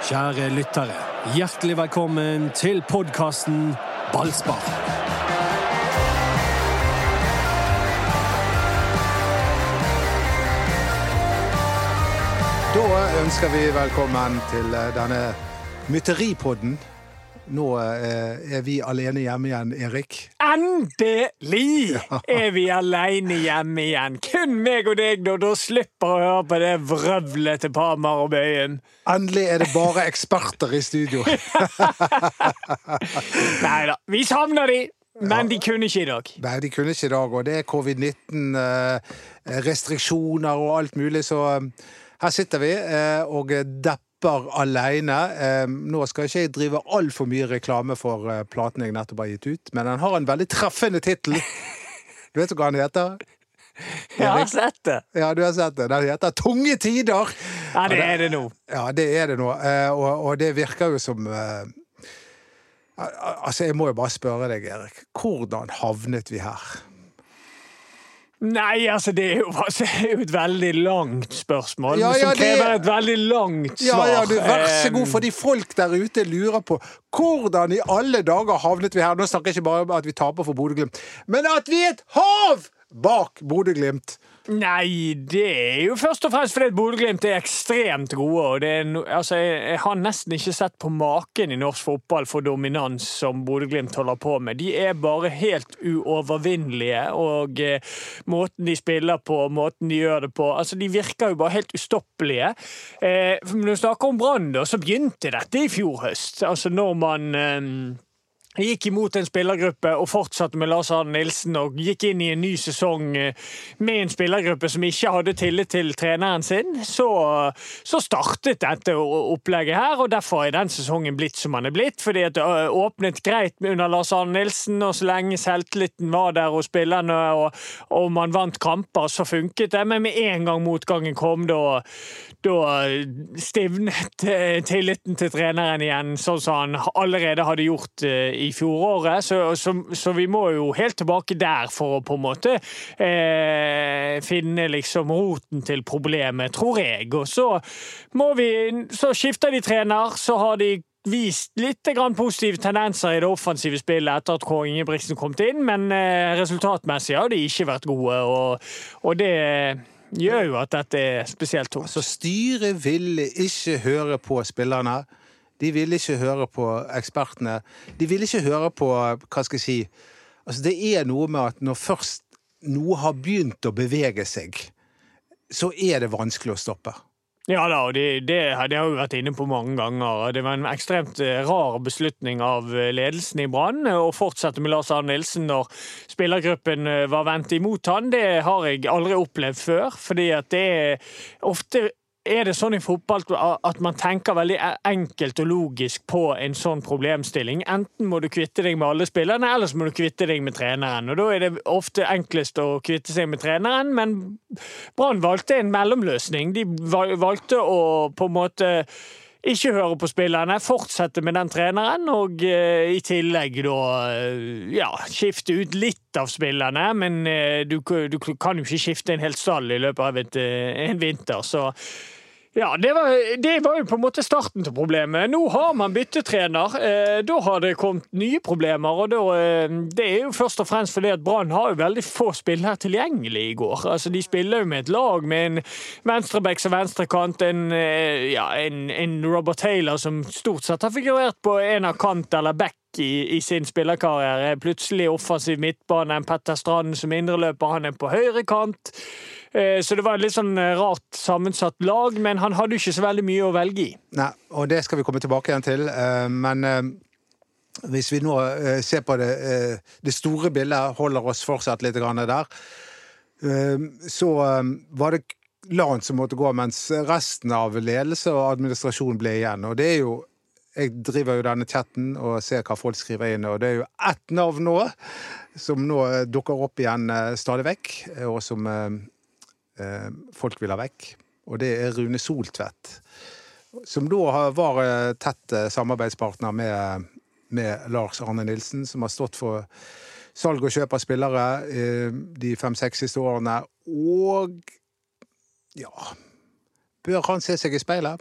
Kjære lyttere, hjertelig velkommen til podkasten Ballspar. Da ønsker vi velkommen til denne mytteripodden. Nå eh, er vi alene hjemme igjen, Erik. Endelig er vi alene hjemme igjen. Kun meg og deg, da. Da slipper å høre på det vrøvlet til Parmar og Bøyen. Endelig er det bare eksperter i studio. Nei da, vi savner de, men de kunne ikke i dag. Nei, de kunne ikke i dag, og det er covid-19, eh, restriksjoner og alt mulig, så eh, her sitter vi og depper alene. Eh, Nå skal ikke jeg drive altfor mye reklame for eh, platen jeg nettopp har gitt ut, men den har en veldig treffende tittel. Du vet hva den heter? Jeg har sett det. Ja, du har sett det. Den heter Tunge tider! Ja, det er det nå. Ja, det er det nå. Eh, Og, og det virker jo som eh, Altså, jeg må jo bare spørre deg, Erik. Hvordan havnet vi her? Nei, altså, det er jo, altså, det er jo et veldig langt spørsmål, Ja, ja, som det- krever et veldig langt svar. ja, ja, du, Vær så god, Eh, fordi folk der ute lurer på hvordan i alle dager havnet vi her. Nå snakker jeg ikke bare om at vi taper for Bodø-Glimt, men at vi er et hav bak Bodø-Glimt! Nei, det er jo først og fremst fordi Bodø-Glimt er ekstremt gode. er altså, jeg, jeg har nesten ikke sett på maken i norsk fotball for dominans som Bodø-Glimt holder på med. De er bare helt uovervinnelige, og eh, måten de spiller på, måten de gjør det på altså De virker jo bare helt ustoppelige. Eh, når du snakker om Brann, så begynte dette i fjor høst. Altså når man eh, gikk imot en spillergruppe og fortsatte med Lars Arne Nilsen og gikk inn i en ny sesong eh, med en spillergruppe som ikke hadde tillit til treneren sin, så, så startet dette opplegget her, og derfor er den sesongen blitt som den er blitt. Fordi at det åpnet greit under Lars Arne Nilsen, og så lenge selvtilliten var der hos spillerne og, og man vant kamper, så funket det. Men med en gang motgangen kom, da, da stivnet eh, tilliten til treneren igjen, sånn som han allerede hadde gjort eh, i fjoråret. Så, så, så vi må jo helt tilbake der for å på en måte eh, finne liksom roten til problemet, tror jeg. Og så må vi Så skifter de trener, så har de vist litt positive tendenser i det offensive spillet etter at Kåre Ingebrigtsen kom inn, men eh, resultatmessig har de ikke vært gode, og, og det gjør jo at dette er spesielt tungt. Så styret ville ikke høre på spillerne. De ville ikke høre på ekspertene. De ville ikke høre på Hva skal jeg si Altså, det er noe med at når først noe har begynt å bevege seg, så er det vanskelig å stoppe. Ja da, og det, det, det har vi vært inne på mange ganger. Det var en ekstremt eh, rar beslutning av eh, ledelsen i Brann eh, å fortsette med Lars Arne Nilsen når spillergruppen var vendt imot han. Det har jeg aldri opplevd før, fordi det er ofte er det sånn i fotball at man tenker veldig e- enkelt og logisk på en sånn problemstilling. Enten må du kvitte deg med alle spillerne, eller så må du kvitte deg med treneren. Og Da er det ofte enklest å kvitte seg med treneren, men Brann valgte en mellomløsning. De valgte å på en måte ikke høre på spillerne, fortsette med den treneren, og eh, i tillegg da eh, ja, skifte ut litt av spillerne. Men eh, du, du kan jo ikke skifte en hel stall i løpet av et, en vinter, så ja, det var, det var jo på en måte starten til problemet. Nå har man byttetrener. Eh, da har det kommet nye problemer. og da, eh, Det er jo først og fremst fordi at Brann har jo veldig få spillere tilgjengelig i går. Altså, De spiller jo med et lag med en venstreback som venstrekant, en, eh, ja, en, en Robert Taylor som stort sett har figurert på en av kant eller back i, i sin spillerkarriere. Plutselig offensiv midtbane. Petter Strand som indreløper, han er på høyre kant. Eh, Så det var et litt sånn eh, rart sammensatt lag, men han hadde jo ikke så veldig mye å velge i. Nei, og det skal vi komme tilbake igjen til. eh, Men hvis vi nå ser på det, det store bildet, holder oss fortsatt litt der, så var det Lan som måtte gå, mens resten av ledelse og administrasjon ble igjen. Og det er jo Jeg driver jo denne chatten og ser hva folk skriver inn, og det er jo ett navn nå som nå dukker opp igjen stadig vekk, og som folk vil ha vekk. Og det er Rune Soltvedt som da var eh, tett eh, samarbeidspartner med, med Lars Arne Nilsen, som har stått for salg og kjøp av spillere eh, de fem-seks siste årene. Og ja Bør han se seg i speilet?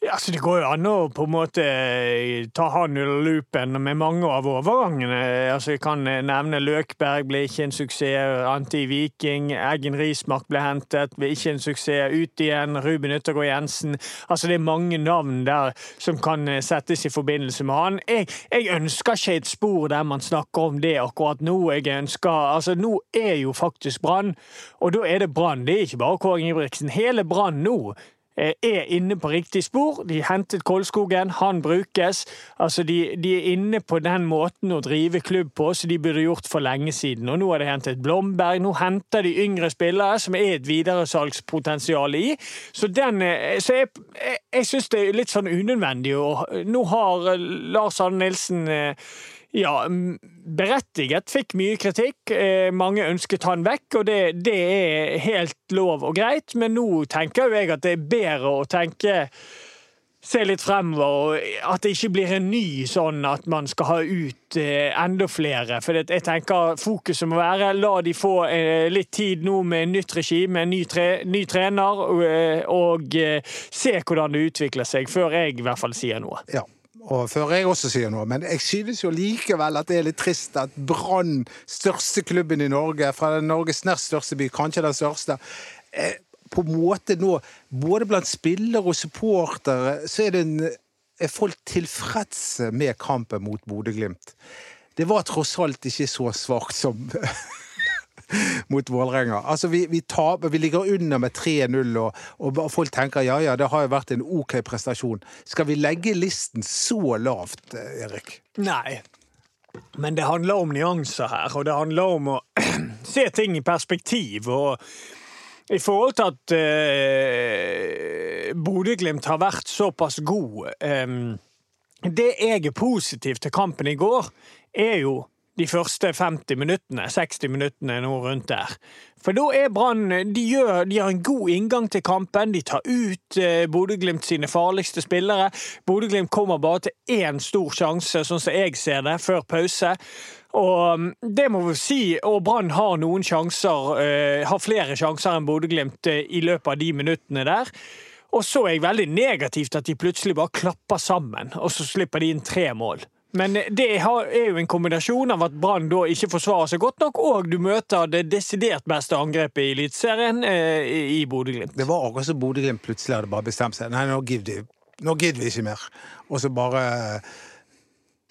Ja, så Det går jo an å på en måte eh, ta han under loopen med mange av overgangene. Altså, Jeg kan eh, nevne Løkberg ble ikke en suksess. Anti Viking. Eggen Rismark ble hentet, ble ikke en suksess. Ut igjen. Ruben Yttergård Jensen. Altså, Det er mange navn der som kan eh, settes i forbindelse med han. Jeg, jeg ønsker ikke et spor der man snakker om det akkurat nå. Jeg ønsker, altså Nå er jo faktisk Brann, og da er det Brann. Det er ikke bare Kåre Ingebrigtsen. Hele Brann nå er inne på riktig spor. De hentet Kolskogen, han brukes. Altså, de, de, er inne på den måten å drive klubb på som de burde gjort for lenge siden. Og nå har de hentet Blomberg, nå henter de yngre spillere som er et videresalgspotensial i. Så, den, eh, så jeg, jeg, jeg syns det er litt sånn unødvendig. Og nå har eh, Lars Arne Nilsen ja, berettiget fikk mye kritikk. Eh, mange ønsket han vekk, og det, det, er helt lov og greit. Men nå tenker jo jeg at det er bedre å tenke Se litt fremover, at det ikke blir en ny sånn at man skal ha ut eh, enda flere. For jeg tenker fokuset må være la de få eh, litt tid nå med nytt regime, ny, tre, ny trener, og, og se hvordan det utvikler seg, før jeg i hvert fall sier noe. Ja og før jeg også sier noe, men jeg synes jo likevel at det er litt trist at Brann, største klubben i Norge, fra Norges nest største by, kanskje den største, på en måte nå, både blant spillere og supportere, så er, en, er folk tilfredse med kampen mot Bodø-Glimt. Det var tross alt ikke så svakt som mot Vålerenga. Altså, vi, vi, vi, ligger under med 3-0, og, og, folk tenker ja ja, det har jo vært en OK prestasjon. Skal vi legge listen så lavt, eh, Erik? Nei. Men det handler om nyanser her, og det handler om å se ting i perspektiv. og i forhold til at eh, Bodø-Glimt har vært såpass god eh, Det jeg er positiv til kampen i går, er jo de første 50 minuttene, 60 minuttene, noe rundt der. For da er Brann de, de, har en god inngang til kampen. De tar ut eh, Bodø-Glimt sine farligste spillere. Bodø-Glimt kommer bare til én stor sjanse, sånn som jeg ser det, før pause. Og mm, det må vi si, og Brann har noen sjanser, eh, har flere sjanser enn Bodø-Glimt eh, i løpet av de minuttene der. Og så er jeg veldig negativt at de plutselig bare klapper sammen, og så slipper de inn tre mål. Men det er jo en kombinasjon av at Brann da ikke forsvarer seg godt nok, og du møter det desidert beste angrepet i Eliteserien eh, i Bodø-Glimt. Det var akkurat som Bodø-Glimt plutselig hadde bare bestemt seg. Nei, nå gidder, nå gidder vi ikke mer. Og så bare eh,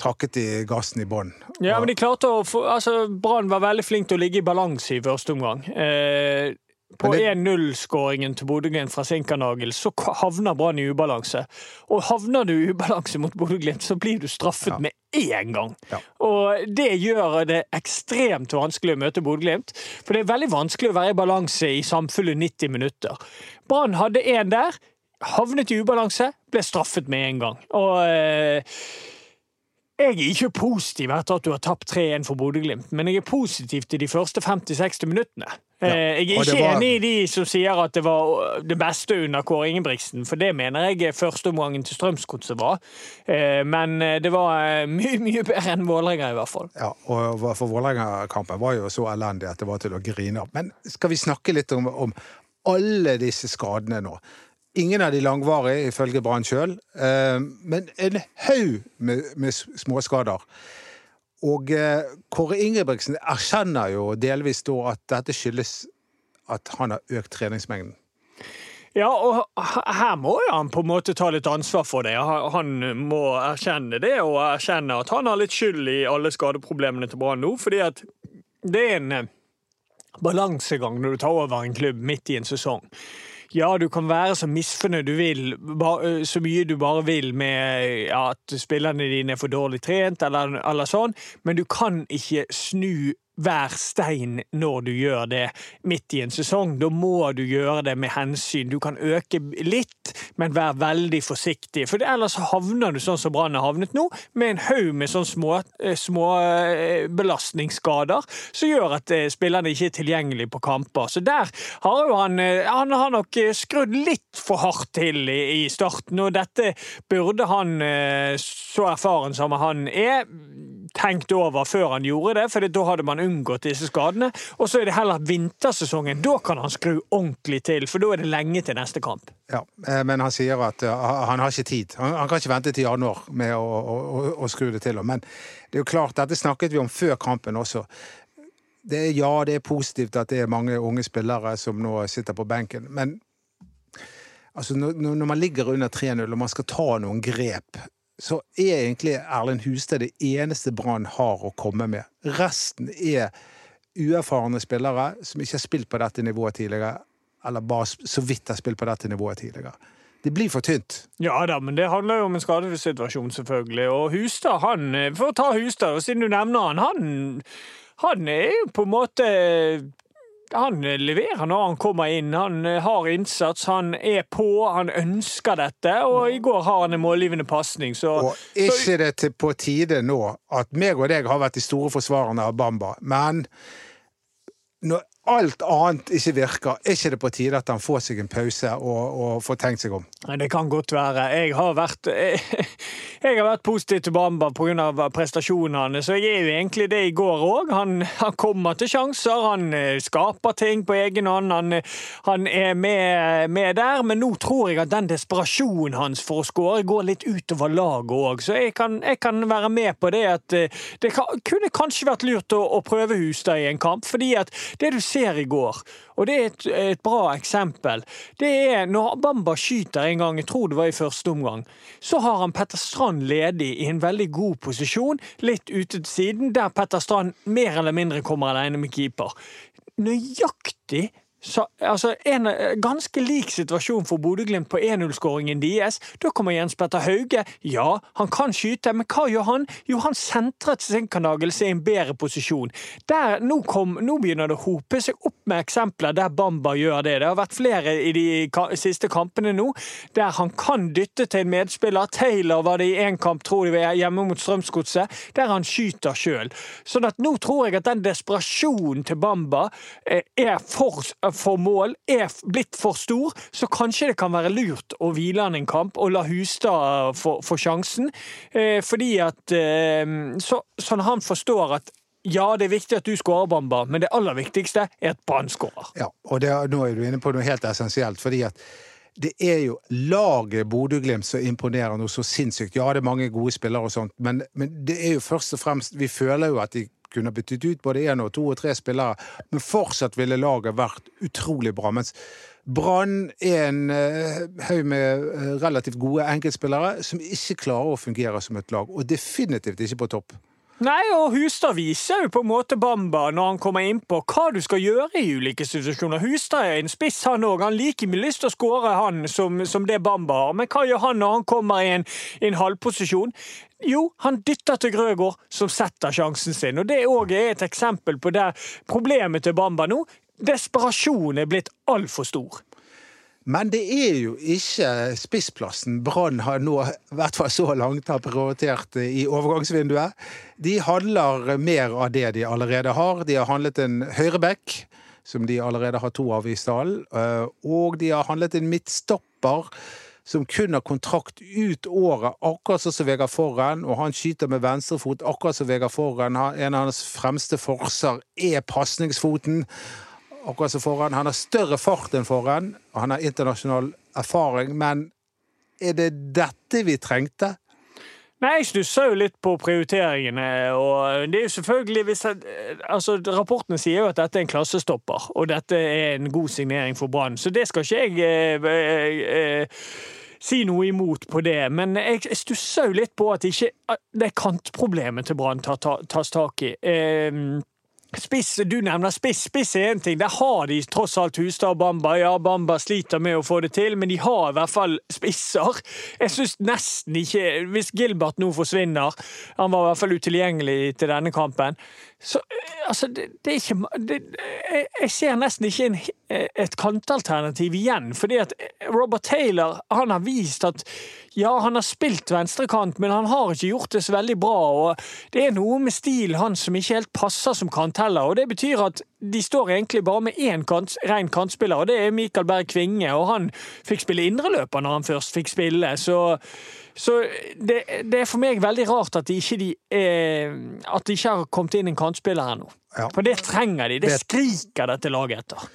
trakket de gassen i bånn. Ja, men de klarte å få altså, Brann var veldig flink til å ligge i balanse i første omgang. Eh, på 1-0-skåringen til Bodø-Glimt fra Sinkernagel så havner Brann i ubalanse. Og havner du i ubalanse mot Bodø-Glimt, så blir du straffet ja. med én gang. Ja. Og det gjør det ekstremt vanskelig å møte Bodø-Glimt. For det er veldig vanskelig å være i balanse i samfunnet 90 minutter. Brann hadde én der, havnet i ubalanse, ble straffet med en gang. Og eh, jeg er ikke positiv etter at du har tapt 3-1 for Bodø-Glimt, men jeg er positiv til de første 50-60 minuttene. Ja. Eh, jeg er ikke var... enig i de som sier at det var det beste under Kåre Ingebrigtsen, for det mener jeg førsteomgangen til Strømsgodset var. Eh, men eh, det var mye, mye bedre enn Vålerenga, i hvert fall. Ja, og for Vålerenga-kampen var jo så elendig at det var til å grine av. Men skal vi snakke litt om, om alle disse skadene nå? Ingen av de langvarige, ifølge Brann sjøl, eh, men en haug med, med småskader. Og eh, Kåre Ingebrigtsen erkjenner jo delvis da at dette skyldes at han har økt treningsmengden. Ja, og her må han på en måte ta litt ansvar for det. Han må erkjenne det, og erkjenne at han har litt skyld i alle skadeproblemene til Brann nå. fordi at det er en eh, balansegang når du tar over en klubb midt i en sesong. Ja, du kan være så misfornøyd du vil, så mye du bare vil med at spillerne dine er for dårlig trent, eller, eller sånn, men du kan ikke snu hver stein når du gjør det midt i en sesong. Da må du gjøre det med hensyn. Du kan øke litt, men vær veldig forsiktig. For ellers havner du sånn som Brann har havnet nå, med en haug med sånne små, eh, små eh, belastningsskader som gjør at eh, spillerne ikke er tilgjengelige på kamper. Så der har jo han, han har nok skrudd litt for hardt til i, starten, og dette burde han, så erfaren som han er, tenkt over før han gjorde det, for da hadde man unngått disse skadene. Og så er det heller vintersesongen. Da kan han skru ordentlig til, for da er det lenge til neste kamp. Ja, eh, Men han sier at uh, han har ikke tid. Han, kan ikke vente til januar med å, å, å, å skru det til. Men det er jo klart, dette snakket vi om før kampen også. Det er, ja, det er positivt at det er mange unge spillere som nå sitter på benken, men altså, når man ligger under 3-0 og man skal ta noen grep, så er egentlig Erlend Hustad det eneste Brann har å komme med. Resten er uerfarne spillere som ikke har spilt på dette nivået tidligere, eller bare så vidt har spilt på dette nivået tidligere. Det blir for tynt. Ja da, men det handler jo om en skadesituasjon, selvfølgelig. Og Hustad, han For å ta Hustad, og siden du nevner han, han han er jo på en måte han leverer når han kommer inn. Han har innsats, han er på, han ønsker dette. Og i går har han en målgivende pasning, så Og ikke det på tide nå at meg og deg har vært de store forsvarerne av Bamba, men når alt annet ikke virker, er ikke det på tide at han får seg en pause og, og får tenkt seg om? Det kan godt være. Jeg har vært, jeg har vært positiv til Bamba pga. prestasjonene, så jeg er jo egentlig det i går òg. Han, han, kommer til sjanser, han eh, skaper ting på egen hånd, han, han er med, med, der. Men nå tror jeg at den desperasjonen hans for å skåre går litt utover laget òg, så jeg kan, jeg kan, være med på det at eh, det kan, kunne kanskje vært lurt å, å prøve Hustad i en kamp, fordi at det du ser ser i går, og det er et, et, bra eksempel, det er når Bamba skyter en gang, jeg tror det var i første omgang, så har han Petter Strand ledig i en veldig god posisjon, litt ute til siden, der Petter Strand mer eller mindre kommer alene med keeper. Nøyaktig så, altså, en ganske lik situasjon for Bodø-Glimt på 1-0-skåringen deres. Da kommer Jens Petter Hauge. Ja, han kan skyte, men hva gjør han? Jo, han sentret Sinkernagelse i en bedre posisjon. Der, nå, kom, nå, begynner det å hope seg opp med eksempler der Bamba gjør det. Det har vært flere i de siste kampene nå der han kan dytte til en medspiller. Taylor var det i én kamp, tror de, hjemme mot Strømsgodset, der han skyter sjøl. Sånn at nå tror jeg at den desperasjonen til Bamba eh, er for for mål er blitt for stor, så kanskje det kan være lurt å hvile han en kamp og la Hustad få, få sjansen. Eh, fordi at eh, så, Sånn han forstår at ja, det er viktig at du skårer, Bamba, men det aller viktigste er at Brann skårer. Ja, og det, nå er du inne på noe helt essensielt. fordi at det er jo laget Bodø-Glimt som imponerer noe så sinnssykt. Ja, det er mange gode spillere og sånt, men, men, det er jo først og fremst Vi føler jo at de kunne byttet ut både én og to og tre spillere, men fortsatt ville laget vært utrolig bra. Mens Brann er en uh, haug med uh, relativt gode enkeltspillere som ikke klarer å fungere som et lag, og definitivt ikke på topp. Nei, og Hustad viser jo på en måte Bamba når han kommer inn på hva du skal gjøre i ulike situasjoner. Hustad er en spiss, han òg. Han liker mye lyst til å skåre, han, som, som, det Bamba har. Men hva gjør han når han kommer i en, en halvposisjon? Jo, han dytter til Grøgaard, som setter sjansen sin. Og Det òg er et eksempel på der problemet til Bamba nå Desperasjonen er blitt altfor stor. Men det er jo ikke spissplassen Brann har nå, i hvert fall så langt, har prioritert i overgangsvinduet. De handler mer av det de allerede har. De har handlet en høyreback, som de allerede har to av i stallen. Eh, og de har handlet en midtstopper som kun har kontrakt ut året, akkurat sånn som Vegard Forren, og han skyter med venstrefot, akkurat som Vegard Forren. En av hans fremste forser er pasningsfoten akkurat som foran. Han har større fart enn foran, og han har internasjonal erfaring. Men er det dette vi trengte? Nei, Jeg stusser jo litt på prioriteringene. og det er jo selvfølgelig hvis jeg, altså Rapportene sier jo at dette er en klassestopper, og dette er en god signering for Brann. Så det skal ikke jeg eh, eh, si noe imot på det. Men jeg stusser jo litt på at ikke det kantproblemet til Brann tas tak i. Eh, Spiss, Du nevner spiss. Spiss er én ting. Der har de tross alt Hustad og Bamba. Ja, Bamba sliter med å få det til, men de har i hvert fall spisser. Jeg syns nesten ikke Hvis Gilbert nå forsvinner Han var i hvert fall utilgjengelig til denne kampen. Så eh, altså, det, det er ikke det, jeg, ser nesten ikke en, et kantalternativ igjen. Fordi at Robert Taylor han har vist at ja, han har spilt venstrekant, men han har ikke gjort det så veldig bra. og Det er noe med stilen hans som ikke helt passer som kant heller. og Det betyr at de står egentlig bare med én kant, ren kantspiller, og det er Mikael Berg Kvinge. Og han fikk spille indreløper når han først fikk spille, så så det, det, er for meg veldig rart at de ikke, de, eh, at de ikke har kommet inn en kantspiller ennå. Ja. For det trenger de. Det, det skriker dette laget etter.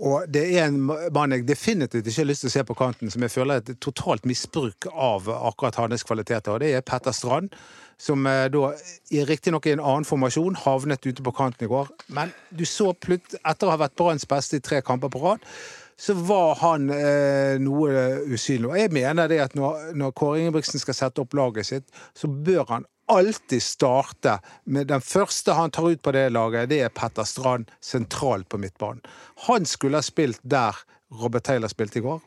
Og det er en mann jeg definitivt ikke har lyst til å se på kanten, som jeg føler er et totalt misbruk av akkurat hans kvaliteter, og det er Petter Strand. Som eh, da, riktignok i en annen formasjon, havnet ute på kanten i går. Men du så plutt, etter å ha vært Branns beste i tre kamper på rad, så var han eh, noe usynlig. Og jeg mener det at når, når Kåre Ingebrigtsen skal sette opp laget sitt, så bør han alltid starte med den første han tar ut på det laget, det er Petter Strand sentralt på midtbanen. Han skulle ha spilt der Robert Taylor spilte i går.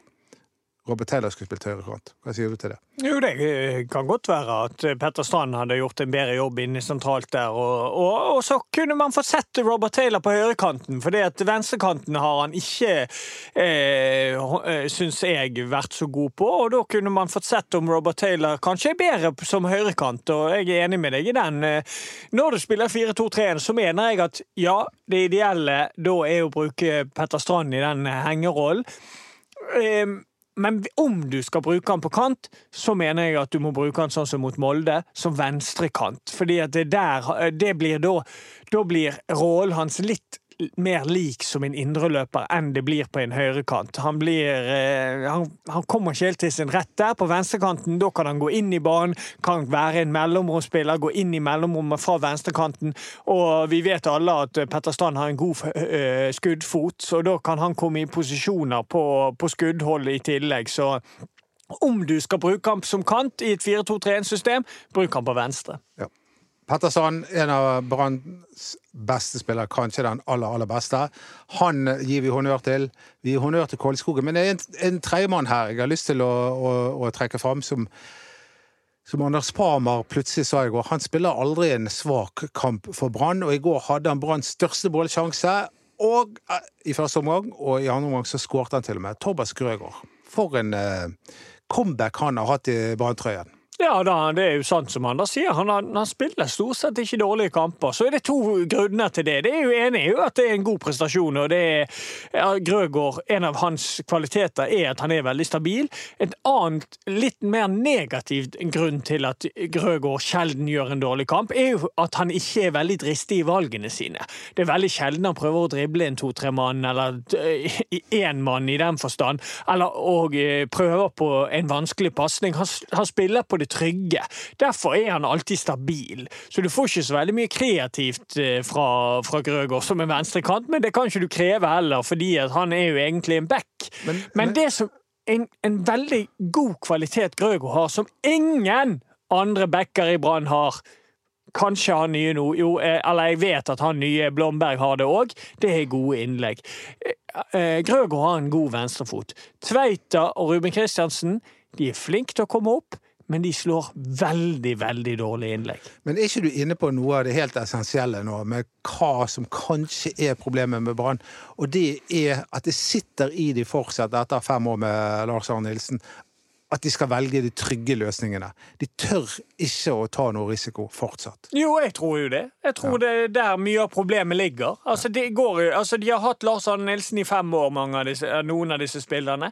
Robert Taylor skulle spilt høyrekant. Hva sier du til det? Jo, Det kan godt være at Petter Strand hadde gjort en bedre jobb inne sentralt der. Og, og, og så kunne man fått sett Robert Taylor på høyrekanten, for at venstrekanten har han ikke, eh, eh, syns jeg, vært så god på. Og da kunne man fått sett om Robert Taylor kanskje er bedre som høyrekant, og jeg er enig med deg i den. Eh, når du spiller 4-2-3-1, så mener jeg at ja, det ideelle da er å bruke Petter Strand i den hengerollen. Eh, men om du skal bruke han på kant, så mener jeg at du må bruke han sånn som mot Molde, som venstrekant. Fordi at det der Det blir da Da blir rollen hans litt mer lik som en indreløper enn det blir på en høyrekant. Han, blir, eh, han, han, kommer ikke helt til sin rett der. På venstrekanten da kan han gå inn i banen, kan være en mellomromsspiller, gå inn i mellomrommet fra venstrekanten. Og vi vet alle at Petter Strand har en god uh, skuddfot, så da kan han komme i posisjoner på, på skuddhold i tillegg. Så om du skal bruke ham som kant i et 4-2-3-1-system, bruk ham på venstre. Ja. Petterson, en av Branns beste spillere, kanskje den aller, aller beste. Han gir vi honnør til. Vi gir honnør til Kolskogen. Men det er en, en tredjemann her jeg har lyst til å, å, å trekke fram, som, som Anders Parmar plutselig sa i går. Han spiller aldri en svak kamp for Brann, og i går hadde han Branns største målsjanse. Og eh, i første omgang, og i andre omgang så skårte han til og med. Torbas Grøgaard. For en eh, comeback han har hatt i Brann-trøyen. Ja, da, det er jo sant som han da sier. Han, han, spiller stort sett ikke dårlige kamper. Så er det to grunner til det. Det er jo enig i at det er en god prestasjon. og det er ja, Grøgaard, En av hans kvaliteter er at han er veldig stabil. Et annet, litt mer negativt grunn til at Grøgaard sjelden gjør en dårlig kamp, er jo at han ikke er veldig dristig i valgene sine. Det er veldig sjelden han prøver å drible en to-tre mann, eller én mann i den forstand, eller og eh, prøver på en vanskelig pasning. Han, han spiller på det trygge. Derfor er han alltid stabil. Så du får ikke så veldig mye kreativt eh, fra, fra Grøgaard som en venstrekant, men det kan ikke du kreve heller, fordi han er jo egentlig en back. Men, men, men det som en, en, veldig god kvalitet Grøgaard har, som ingen andre backer i Brann har Kanskje han nye nå, jo, eh, eller jeg vet at han nye Blomberg har det òg. Det er gode innlegg. Grøgo Grøgaard har en god venstrefot. Tveita og Ruben Kristiansen de er flinke til å komme opp men de slår veldig, veldig dårlig innlegg. Men er ikke du inne på noe av det helt essensielle nå, med hva som kanskje er problemet med Brann? Og det er at det sitter i de fortsatt, etter fem år med Lars Arne Nilsen, at de skal velge de trygge løsningene. De tør ikke å ta noe risiko fortsatt. Jo, jeg tror jo det. Jeg tror ja. det er der mye av problemet ligger. Altså, går, altså, de har hatt Lars Arne Nilsen i fem år, mange av disse, noen av disse spillerne.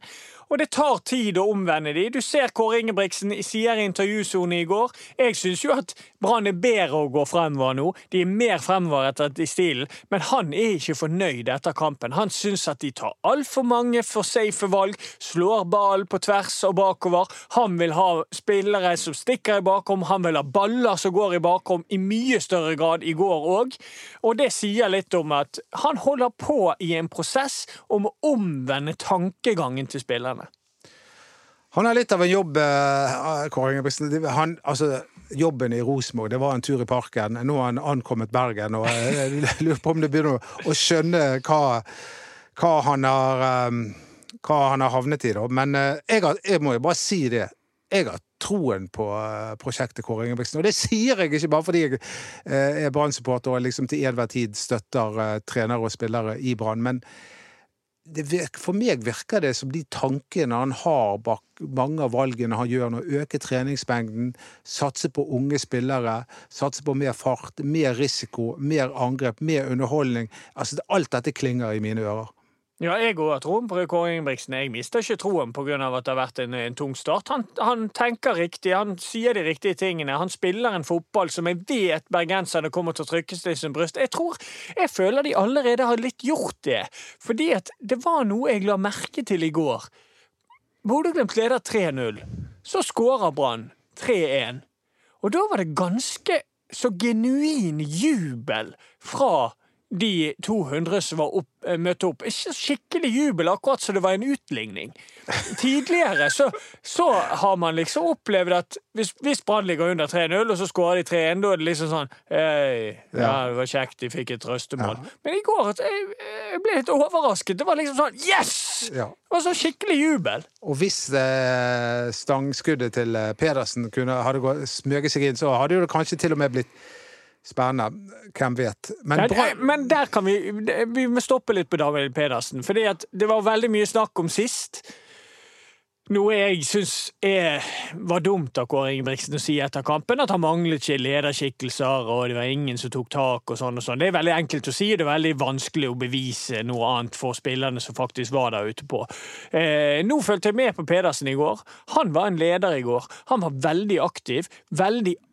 Og det tar tid å omvende de. Du ser Kåre Ingebrigtsen sier i intervjusonen i går. Jeg syns jo at Brann er bedre å gå fremover nå. De er mer fremoverrettet i stilen. Men han er ikke fornøyd etter kampen. Han syns at de tar altfor mange for safe valg, slår ballen på tvers og bakover. Han vil ha spillere som stikker i bakrom, han vil ha baller som går i bakrom i mye større grad i går òg. Og det sier litt om at han holder på i en prosess om å omvende tankegangen til spillerne. Han har litt av en jobb, eh, Kåre Ingebrigtsen. Han, altså, jobben i Rosenborg, det var en tur i parken. Nå har han ankommet Bergen, og jeg lurer på om det begynner å skjønne hva, hva, han har, um, hva han har havnet i, da. Men uh, jeg, har, jeg, må jo bare si det. jeg har troen på eh, prosjektet Kåre Ingebrigtsen. Og det sier jeg ikke bare fordi jeg eh, er Brann-supporter og liksom til enhver tid støtter eh, trenere og spillere i Brann. Men virker, for meg virker det som de tankene han har bak mange av valgene han gjør nå, øke treningsmengden, satse på unge spillere, satse på mer fart, mer risiko, mer angrep, mer underholdning altså Alt dette klinger i mine ører. Ja, jeg òg har troen på Kåre Ingebrigtsen. Jeg mister ikke troen pga. at det har vært en, en tung start. Han, han, tenker riktig, han sier de riktige tingene. Han spiller en fotball som jeg vet bergenserne kommer til å trykke seg til sin bryst. Jeg tror, jeg føler de allerede har litt gjort det. Fordi at det var noe jeg la merke til i går. Bodø-Glimt leder 3-0. Så skårer Brann 3-1. Og da var det ganske så genuin jubel fra de 200 som var opp, eh, møtte opp. Ikke skikkelig jubel, akkurat som det var en utligning. Tidligere så, så har man liksom opplevd at hvis, hvis Brann ligger under 3-0, og så skårer de 3-1, da er det liksom sånn Hei, ja, det var kjekt, de fikk et trøstemål. Ja. Men i går jeg, jeg ble litt overrasket. Det var liksom sånn Yes! Ja. Det var så skikkelig jubel. Og hvis eh, stangskuddet til eh, Pedersen kunne, hadde smøget seg inn, så hadde jo det kanskje til og med blitt Spennende. Hvem vet. Men, bra... men, der kan vi Vi må stoppe litt på David Pedersen. For det var veldig mye snakk om sist. Noe jeg syns var dumt av Kåre Ingebrigtsen å si etter kampen, at han manglet ikke lederskikkelser, og det var ingen som tok tak og sånn og sånn. Det er veldig enkelt å si, det er veldig vanskelig å bevise noe annet for spillerne som faktisk var der ute på. Eh, nå fulgte jeg med på Pedersen i går. Han var en leder i går. Han var veldig aktiv. Veldig aktiv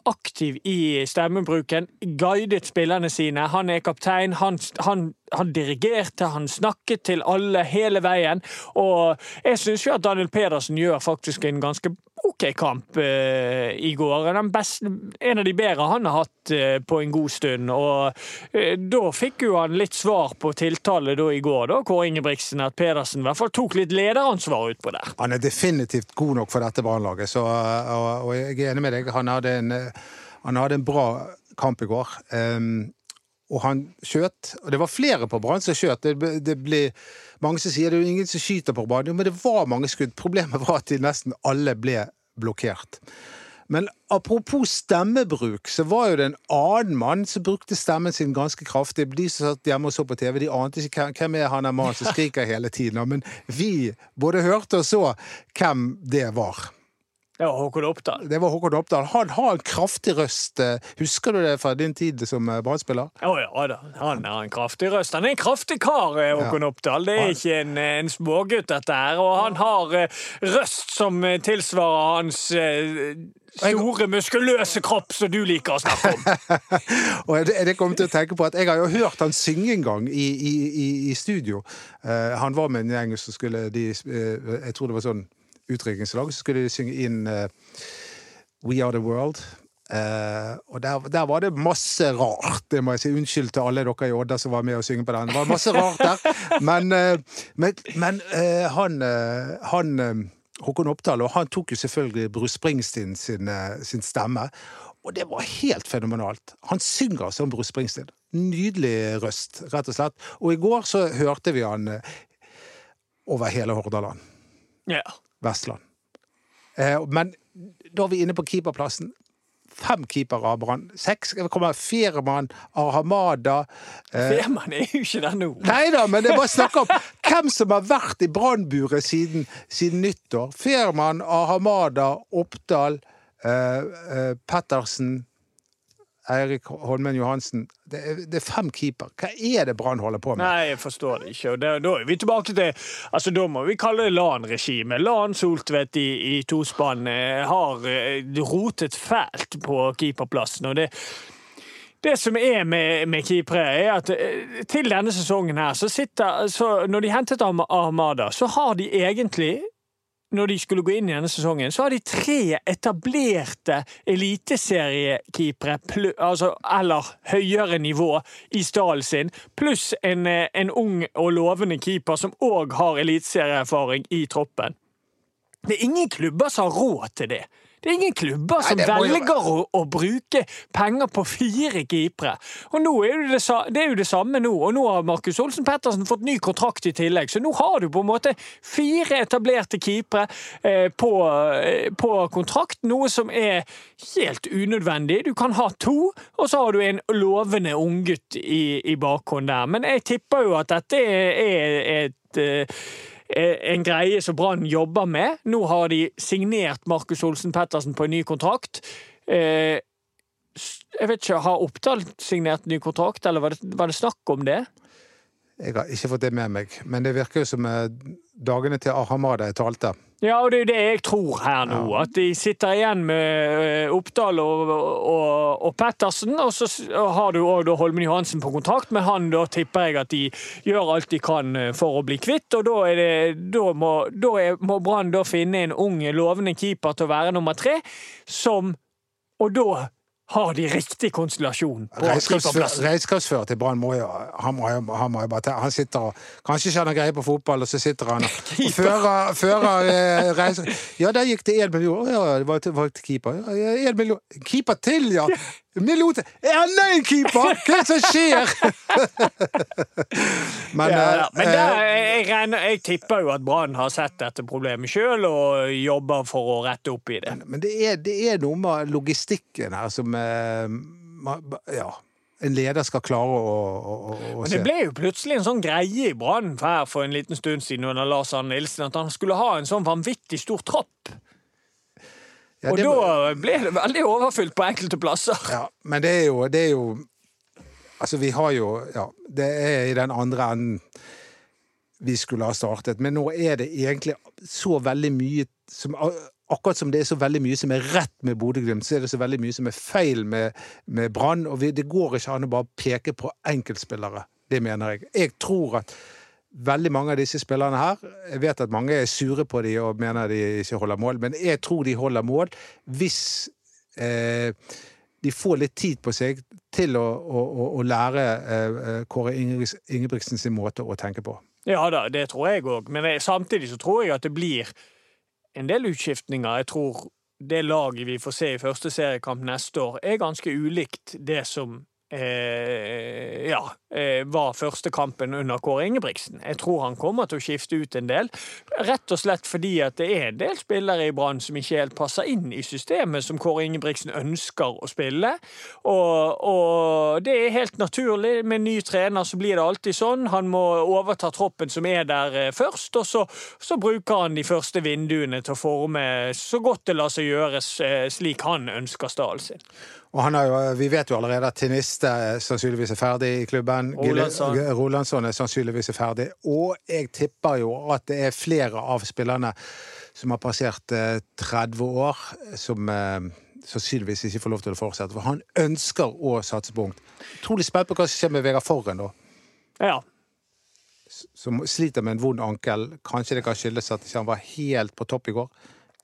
i stemmebruken, guidet spillerne sine. Han er kaptein, han, han, han, dirigerte, han snakket til alle hele veien. Og jeg syns jo at Daniel Pedersen gjør faktisk en ganske OK kamp uh, i går. Best, en av de bedre han har hatt uh, på en god stund. Og uh, da fikk jo han litt svar på tiltale da i går, da, Kåre Ingebrigtsen, at Pedersen i hvert fall tok litt lederansvar utpå der. Han er definitivt god nok for dette Brannlaget, og, og, jeg er enig med deg. Han hadde en, han hadde en bra kamp i går. Um, og han skjøt. Og det var flere på Brann som skjøt. Det, det ble, mange som sier det er jo ingen som skyter på Brann, men det var mange skudd. Problemet var at de nesten alle ble blokkert. Men apropos stemmebruk, så var jo det en annen mann som brukte stemmen sin ganske kraftig. De som satt hjemme og så på TV, de ante ikke hvem er han er mannen som skriker hele tiden. Men vi både hørte og så hvem det var. Det var Håkon Oppdal. Det var Håkon Oppdal. Han har en kraftig røst. Husker du det fra din tid som brannspiller? Brann-spiller? Å oh, ja da, han har en kraftig røst. Han er en kraftig kar, eh, Håkon ja. Oppdal. Det er ikke en, eh, en smågutt, dette her. Og han har røst som tilsvarer hans store, muskuløse kropp som du liker å snakke om. og det kom til å tenke på at Jeg har jo hørt han synge en gang i, i, i studio. Uh, han var med en gjeng som skulle de, uh, Jeg tror det var sånn utdrikningslag, så skulle de synge inn uh, We Are The World. Uh, og der, der, var det masse rart. Det må jeg si Unnskyld til alle dere i Odda som var med og synge på den. Det var masse rart der. Men, uh, men, men han, han Håkon Oppdal og han tok jo selvfølgelig Bruce Springsteen sin, sin, stemme. Og det var helt fenomenalt. Han synger som Bruce Springsteen. Nydelig røst, rett og slett. Og i går så hørte vi han over hele Hordaland. Ja. Vestland. Eh, men da er vi inne på keeperplassen. Fem keepere av Brann. Seks kommer Firman, Ahamada eh, Firman er jo ikke der nå. Nei da, men det er bare snakk om hvem som har vært i brannburet siden, siden, nyttår. Firman, Ahamada, Oppdal, eh, eh, Pettersen Eirik Holmen Johansen. Det er, det er, fem keeper. Hva er det Brann holder på med? Nei, jeg forstår det ikke. Da, da er vi tilbake til altså Da må vi kalle det LAN-regimet. LAN Soltvedt i, i tospann eh, har eh, rotet fælt på keeperplassen. og det det som er med, med keepere, er at eh, til denne sesongen her, så sitter så Når de hentet Armada, så har de egentlig når de skulle gå inn i denne sesongen, så har de tre etablerte eliteseriekeepere, altså, eller høyere nivå, i stallen sin, pluss en, en, ung og lovende keeper som òg har eliteserieerfaring i troppen. Det er ingen klubber som har råd til det. Det er ingen klubber som Nei, velger å, å bruke penger på fire keepere. Og nå er det, det, det er jo det samme nå, og nå har Markus Olsen Pettersen fått ny kontrakt i tillegg, så nå har du på en måte fire etablerte keepere eh, på, eh, på kontrakt, noe som er helt unødvendig. Du kan ha to, og så har du en lovende unggutt i, i bakhånd der. Men jeg tipper jo at dette er, er et eh, en greie som Brann jobber med. Nå har de signert Markus Olsen Pettersen på en ny kontrakt. Eh, Jeg vet ikke, Har Oppdal signert ny kontrakt, eller var det, var det snakk om det? Jeg har ikke fått det med meg, men det virker jo som eh, dagene til Ahamada er talte. Ja, og det er det jeg tror her nå. At de sitter igjen med eh, Oppdal og, og, og Pettersen, og så har du òg Holmen Johansen på kontrakt, men han da tipper jeg at de gjør alt de kan eh, for å bli kvitt, og da, det, da må, da er, må Brann da finne en ung, lovende keeper til å være nummer tre, som Og da har de riktig konstellasjon på keeperplassen. regnskapsfører til Brann må jo han, må jo, han må jo bare ta Han sitter og Kanskje ikke han har greie på fotball, og så sitter han og, og fører, fører eh. Ja, der gikk det én million. Ja, det var var keeper. Ja, en million. Keeper til, ja! Million Er Enda en keeper! Hva er det som skjer?! Men, Ja, eh, ja. Men eh, der, jeg, regner, jeg tipper jo at Brann har sett dette problemet sjøl og jobber for å rette opp i det. Men det er, det er noe med logistikken her som eh, Ja. En leder skal klare å, å, å, Men det ble jo plutselig en sånn greie i Brann for en liten stund siden under Lars Arne Nilsen at han skulle ha en sånn vanvittig stor tropp. Ja, Og det- da ble det veldig overfylt på enkelte plasser. Ja, men det er jo, det er jo Altså, vi har jo Ja, det er i den andre enden vi skulle ha startet, men nå er det egentlig så veldig mye som Akkurat som det er så veldig mye som er rett med Bodø-Glimt, så er det så veldig mye som er feil med, med Brann. Og vi, det går ikke an å bare peke på enkeltspillere. Det mener jeg. Jeg tror at veldig mange av disse spillerne her Jeg vet at mange er sure på dem og mener de ikke holder mål, men jeg tror de holder mål hvis eh, de får litt tid på seg til å, å, å, lære eh, Kåre Ingebrigts- Ingebrigtsen sin måte å tenke på. Ja da, det tror jeg òg, men det, samtidig så tror jeg at det blir en del utskiftninger. Jeg tror det laget vi får se i første seriekamp neste år, er ganske ulikt det som eh, ja, eh, var første kampen under Kåre Ingebrigtsen. Jeg tror han kommer til å skifte ut en del, rett og slett fordi at det er en del spillere i Brann som ikke helt passer inn i systemet som Kåre Ingebrigtsen ønsker å spille. Og, og det er helt naturlig. Med ny trener så blir det alltid sånn. Han må overta troppen som er der eh, først, og så, så bruker han de første vinduene til å forme så godt det lar seg gjøres eh, slik han ønsker stallen sin. Og han har jo, vi vet jo allerede at Tiniste sannsynligvis er ferdig i klubben. Rolandsson. Rolandsson er sannsynligvis er ferdig. Og jeg tipper jo at det er flere av spillerne som har passert eh, 30 år, som eh, sannsynligvis ikke får lov til å fortsette. For han ønsker å satse på ungt. Utrolig spent på hva som skjer med Vegard Forren, da. Ja. Som sliter med en vond ankel. Kanskje det kan skyldes at han var helt på topp i går.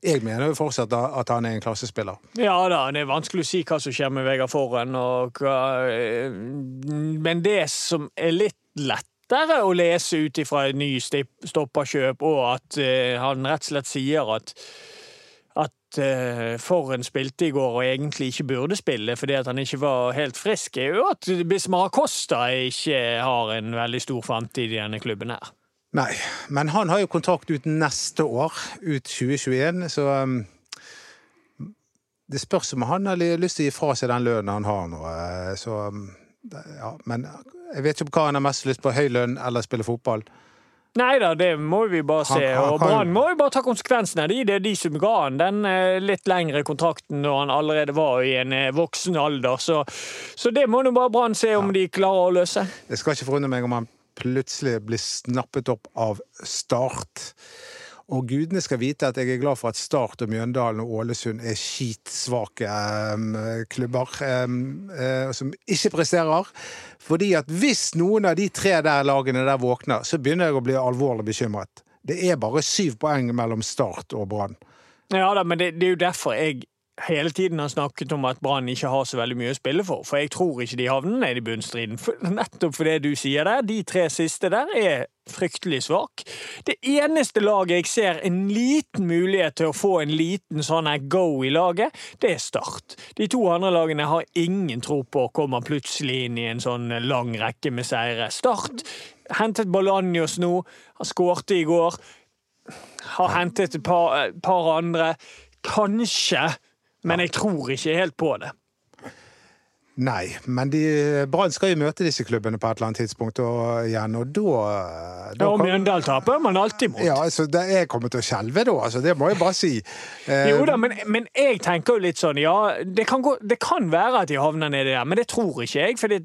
Jeg mener jo fortsatt at han er en klassespiller. Ja da, det er vanskelig å si hva som skjer med Vegard Forren. Og eh, men det som er litt lettere å lese ut ifra et ny stopperkjøp, og at uh, han rett og slett sier at at uh, Forren spilte i går og egentlig ikke burde spille fordi at han ikke var helt frisk, er jo at Bismar Acosta ikke har en veldig stor framtid i denne klubben her. Nei, men han har jo kontrakt ut neste år, ut 2021, så um, Det spørs om han har lyst til å gi fra seg den lønnen han har nå. eh, Så um, ja, Men jeg vet ikke hva han har mest lyst på, høy lønn eller spille fotball. Nei da, det må vi bare se. Han- han og Brann må jo bare ta konsekvensene. av det. Det er de som ga han den eh, litt lengre kontrakten når han allerede var i en eh, voksen alder. Så, så det må nå bare Brann se om de klarer å løse. Det skal ikke forundre meg om han plutselig blir snappet opp av Start. Og gudene skal vite at jeg er glad for at Start og Mjøndalen og Ålesund er skitsvake um, klubber um, eh, som ikke presterer. Fordi at hvis noen av de tre der lagene der våkner, så begynner jeg å bli alvorlig bekymret. Det er bare syv poeng mellom Start og Brann. Ja da, men det, det er jo derfor jeg hele tiden har snakket om at Brann ikke har så veldig mye å spille for. For jeg tror ikke de havner ned i bunnstriden. For, nettopp for det du sier der. De tre siste der er fryktelig svak. Det eneste laget jeg ser en liten mulighet til å få en liten sånn go i laget, det er Start. De to andre lagene har ingen tro på å komme plutselig inn i en sånn lang rekke med seire. Start hentet Balanjos nå. Han skårte i går. Har hentet et par, par andre. Kanskje men jeg tror ikke helt på det. Nei, men Brann skal jo møte disse klubbene på et eller annet tidspunkt og, igjen, og da, da Ja, og Mjøndalen taper man alltid mot. Ja, altså, det, Jeg kommer til å skjelve da, altså, det må jeg bare si. Eh, Jo da, men, men jeg tenker jo litt sånn, ja, det kan, gå, det kan være at de havner nedi der, men det tror ikke jeg. Fordi,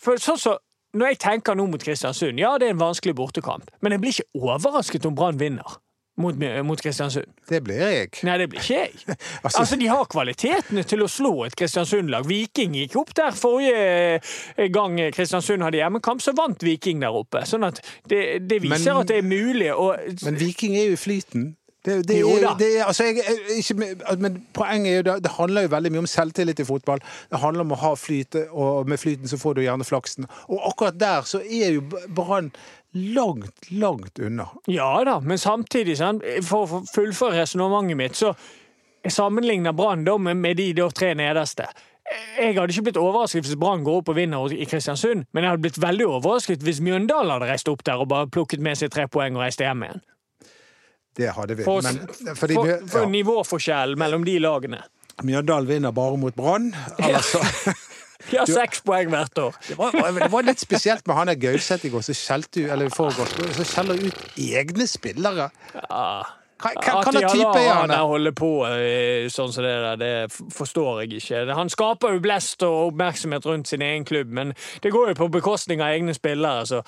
for sånn så, når jeg tenker nå mot Kristiansund, ja, det er en vanskelig bortekamp, men jeg blir ikke overrasket om Brann vinner mot, mot Kristiansund. Det blir jeg. Nei, det blir ikke jeg. Altså- Altså, De har kvalitetene til å slå et Kristiansund-lag. Viking gikk opp der forrige gang Kristiansund hadde hjemmekamp, så vant Viking der oppe. Sånn at det, det viser Men- at det er mulig å Men Viking er jo i flyten. Det, det, Jo da. det altså jeg, jeg- ikke, men poenget er jo det, det handler jo veldig mye om selvtillit i fotball. Det handler om å ha flyt, og med flyten så får du gjerne flaksen. Og akkurat der så er jo Brann langt, langt unna. Ja da, men samtidig, for å fullføre resonnementet mitt, så sammenligner Brann med, de tre nederste. Jeg hadde ikke blitt overrasket hvis Brann går opp og vinner i Kristiansund, men jeg hadde blitt veldig overrasket hvis Mjøndalen hadde reist opp der og bare plukket med seg tre poeng og reist hjem igjen. Det hadde vi. For, Men, fordi, for, for ja, nivåforskjell mellom de lagene. Mjøndalen vinner bare mot Brann. Altså. så De har seks poeng hvert år. Det var, det var litt spesielt med han der Gauseth i går, som forgårs, som skjeller ut egne spillere. Ja. Hva, At slags type er han der? holder på eh, sånn som det der, det forstår jeg ikke. Han skaper jo blest og oppmerksomhet rundt sin egen klubb, men det går jo på bekostning av egne spillere. Så,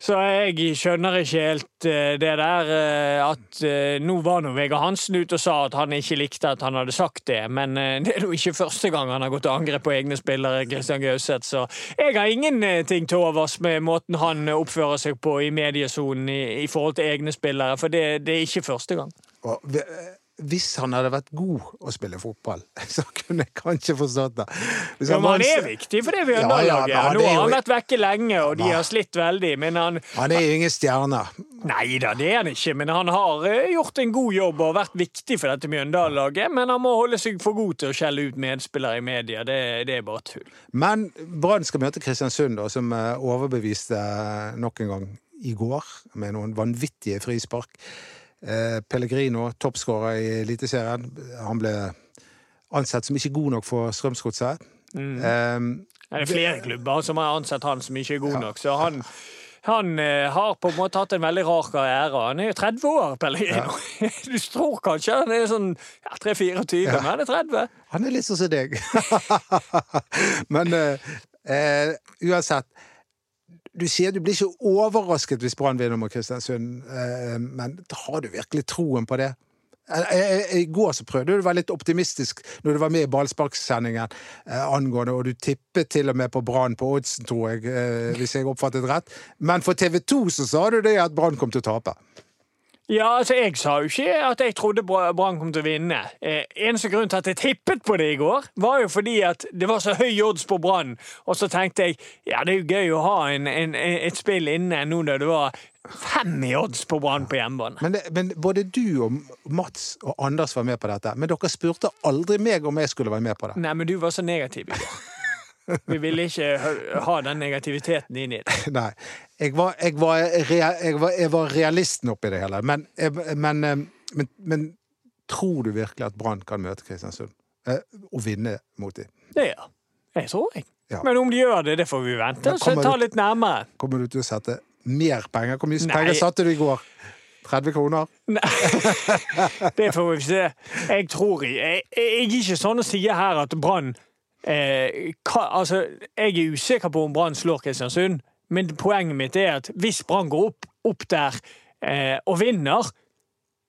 så jeg skjønner ikke helt eh, det der eh, at Nå var nå Vegard Hansen ute og sa at han ikke likte at han hadde sagt det, men det er jo ikke første gang han har gått til angrep på egne spillere, Christian Gauseth, så jeg har ingenting til overs med måten han oppfører seg på i mediesonen i, i forhold til egne spillere, for det, det er ikke første gang. Og Hvis han hadde vært god å spille fotball, så kunne jeg kanskje forstått det. Hvis Ja, men han er viktig for det Ja, ja, han Nå har han vært vekke lenge, og de har slitt veldig. Men han Han er jo ingen stjerne. Nei da, det er han ikke. Men han har eh, gjort en god jobb og vært viktig for dette Mjøndalen-laget. Men han må holde seg for god til å skjelle ut medspillere i media. Det, det er bare tull. Men Brann skal møte Kristiansund, da, som eh, overbeviste eh, nok en gang i går med noen vanvittige frispark. Eh, Pellegrino, toppskårer i Eliteserien, han ble ansett som ikke god nok for Strømsgodset. Mm. Um, Det er flere klubber som har ansett han som ikke er god nok. Så han, han eh, har på en måte hatt en veldig rar karriere. Han er jo 30 år, Pellegrino. Du tror kanskje han er sånn ja, 3-24, men han er 30. Han er litt sånn som deg. Men eh, eh, uansett Du sier du blir ikke overrasket hvis Brann vinner mot Kristiansund, eh, men har du virkelig troen på det? Eh, eh, I går så prøvde du å være litt optimistisk når du var med i ballsparksendingen eh, angående, og du tippet til og med på Brann på oddsen, tror jeg, hvis jeg oppfattet rett. Men for TV 2 så sa du det at Brann kom til å tape. Ja, altså, jeg sa jo ikke at jeg trodde Brann kom til å vinne. Eh, eneste grunn til at jeg tippet på det i går, var jo fordi at det var så høy odds på Brann. Og så tenkte jeg ja, det er jo gøy å ha en, en, et spill inne nå når det var fem i odds på Brann på hjemmebane. Men, det, men både du og Mats og Anders var med på dette. Men dere spurte aldri meg om jeg skulle være med på det. Nei, men du var så negativ i går. Vi ville ikke ha den negativiteten inn i det. Nei. Jeg var, jeg var, jeg var, jeg var realisten oppi det hele. Men, men, eh, men, men tror du virkelig at Brann kan møte Kristiansund? Eh, Og vinne mot dem? Ja. jeg. tror jeg. Ja. Men om de gjør det, det får vi vente så ta litt nærmere. Kommer du til å sette mer penger? Hvor mye Nei. penger satte du i går? 30 kroner? Nei, Det får vi se. Jeg tror jeg, jeg, jeg er ikke sånn å si her at Brann eh, hva, Altså, jeg er usikker på om Brann slår Kristiansund, men poenget mitt er at hvis Brann går opp, opp der eh, og vinner,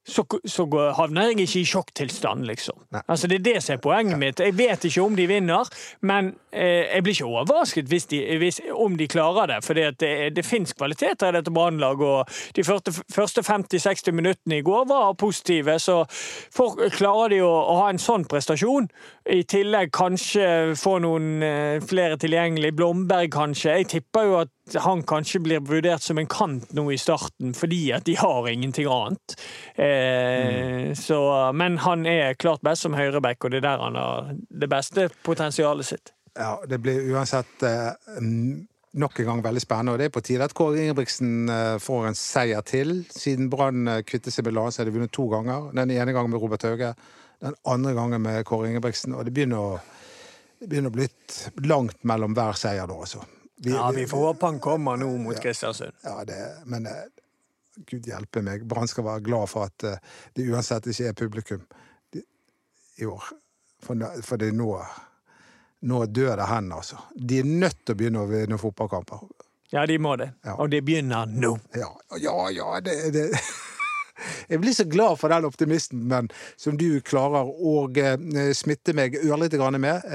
så, så havner jeg ikke i sjokktilstand, liksom. Nei. Altså, det er det som er poenget mitt. Jeg vet ikke om de vinner, men eh, jeg blir ikke overrasket hvis de, hvis, om de klarer det. For det, det fins kvaliteter i dette Brannlaget, og de første, første 50-60 minuttene i går var positive. Så for, klarer de å, å ha en sånn prestasjon, i tillegg kanskje få noen eh, flere tilgjengelig, Blomberg kanskje Jeg tipper jo at han kanskje blir vurdert som en kant nå i starten, fordi at de har ingenting annet. Eh, så, men han er klart best som høyreback, og det er der han har det beste potensialet sitt. Ja, det blir uansett eh, nok en gang veldig spennende. Og det er på tide at Kåre Ingebrigtsen eh, får en seier til. Siden Brann eh, kvittet seg med Lane, så har de vunnet to ganger. Den ene gangen med Robert Hauge, den andre gangen med Kåre Ingebrigtsen. Og det begynner å, det begynner å bli langt mellom hver seier da, altså. Vi- Ja, Vi får håpe han kommer nå mot Kristiansund. Ja, det, men eh, gud hjelpe meg. Brann skal være glad for at eh, det uansett ikke er publikum i år. For, for det nå Nå dør det hen, altså. De er nødt til å begynne å vinne fotballkamper. Ja, de må det. Ja. Og det begynner nå. Ja, ja, ja det, det. Jeg blir så glad for den optimisten men, som du klarer å eh, smitte meg ørlite grann med.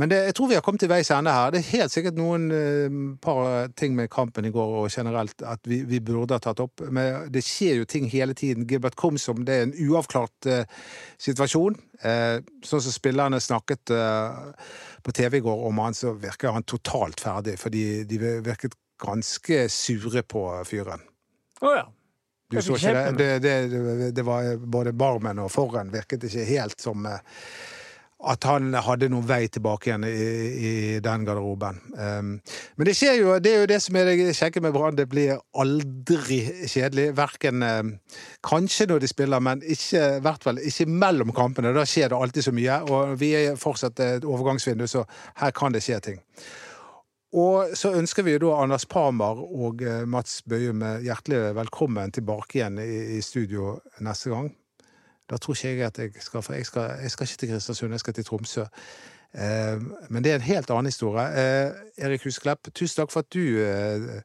Men det, jeg tror vi har kommet til veis ende her. Det er helt sikkert noen eh, par ting med kampen i går og generelt at vi, vi burde ha tatt opp. Men det skjer jo ting hele tiden. Gilbert Komsom, det er en uavklart eh, situasjon. Eh, sånn som spillerne snakket eh, på TV i går om han, så virker han totalt ferdig. Fordi de virket ganske sure på fyren. Å ja. Du så ikke det? Det, det? det var både barmen og forren virket ikke helt som eh, at han hadde noen vei tilbake igjen i, i den garderoben. Um, men det skjer jo, det er jo det som er det kjekke med Brann. Det blir aldri kjedelig. Verken um, kanskje når de spiller, men ikke, hvert fall ikke mellom kampene. Da skjer det alltid så mye. Og vi er fortsatt et overgangsvindu, så her kan det skje ting. Og så ønsker vi jo da Anders Parmar og eh, Mats Bøyum hjertelig velkommen tilbake igjen i, i studio neste gang. Da tror ikke jeg at jeg skal, for jeg skal, jeg skal ikke til Kristiansund, jeg skal til Tromsø. Eh, men det er en helt annen historie. Eh, Erik Husklepp, tusen takk for at du eh,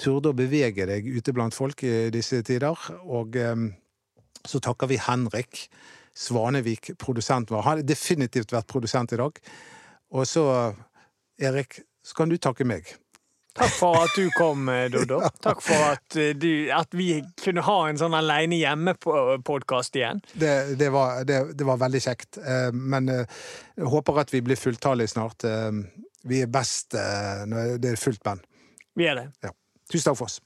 turde å bevege deg ute blant folk i disse tider. Og eh, så takker vi Henrik Svanevik, produsent vår. Han har definitivt vært produsent i dag. Og så, Erik, så kan du takke meg. Takk for at du kom, Dodo. Doddo. Takk for at, eh, du, at vi kunne ha en sånn aleine hjemme-podkast igjen. Det, det, var, det, det var veldig kjekt. Eh, Men eh, jeg håper at vi blir fulltallige snart. Eh, Vi er best eh, når det er fullt band. Vi er det. Tusen takk for oss.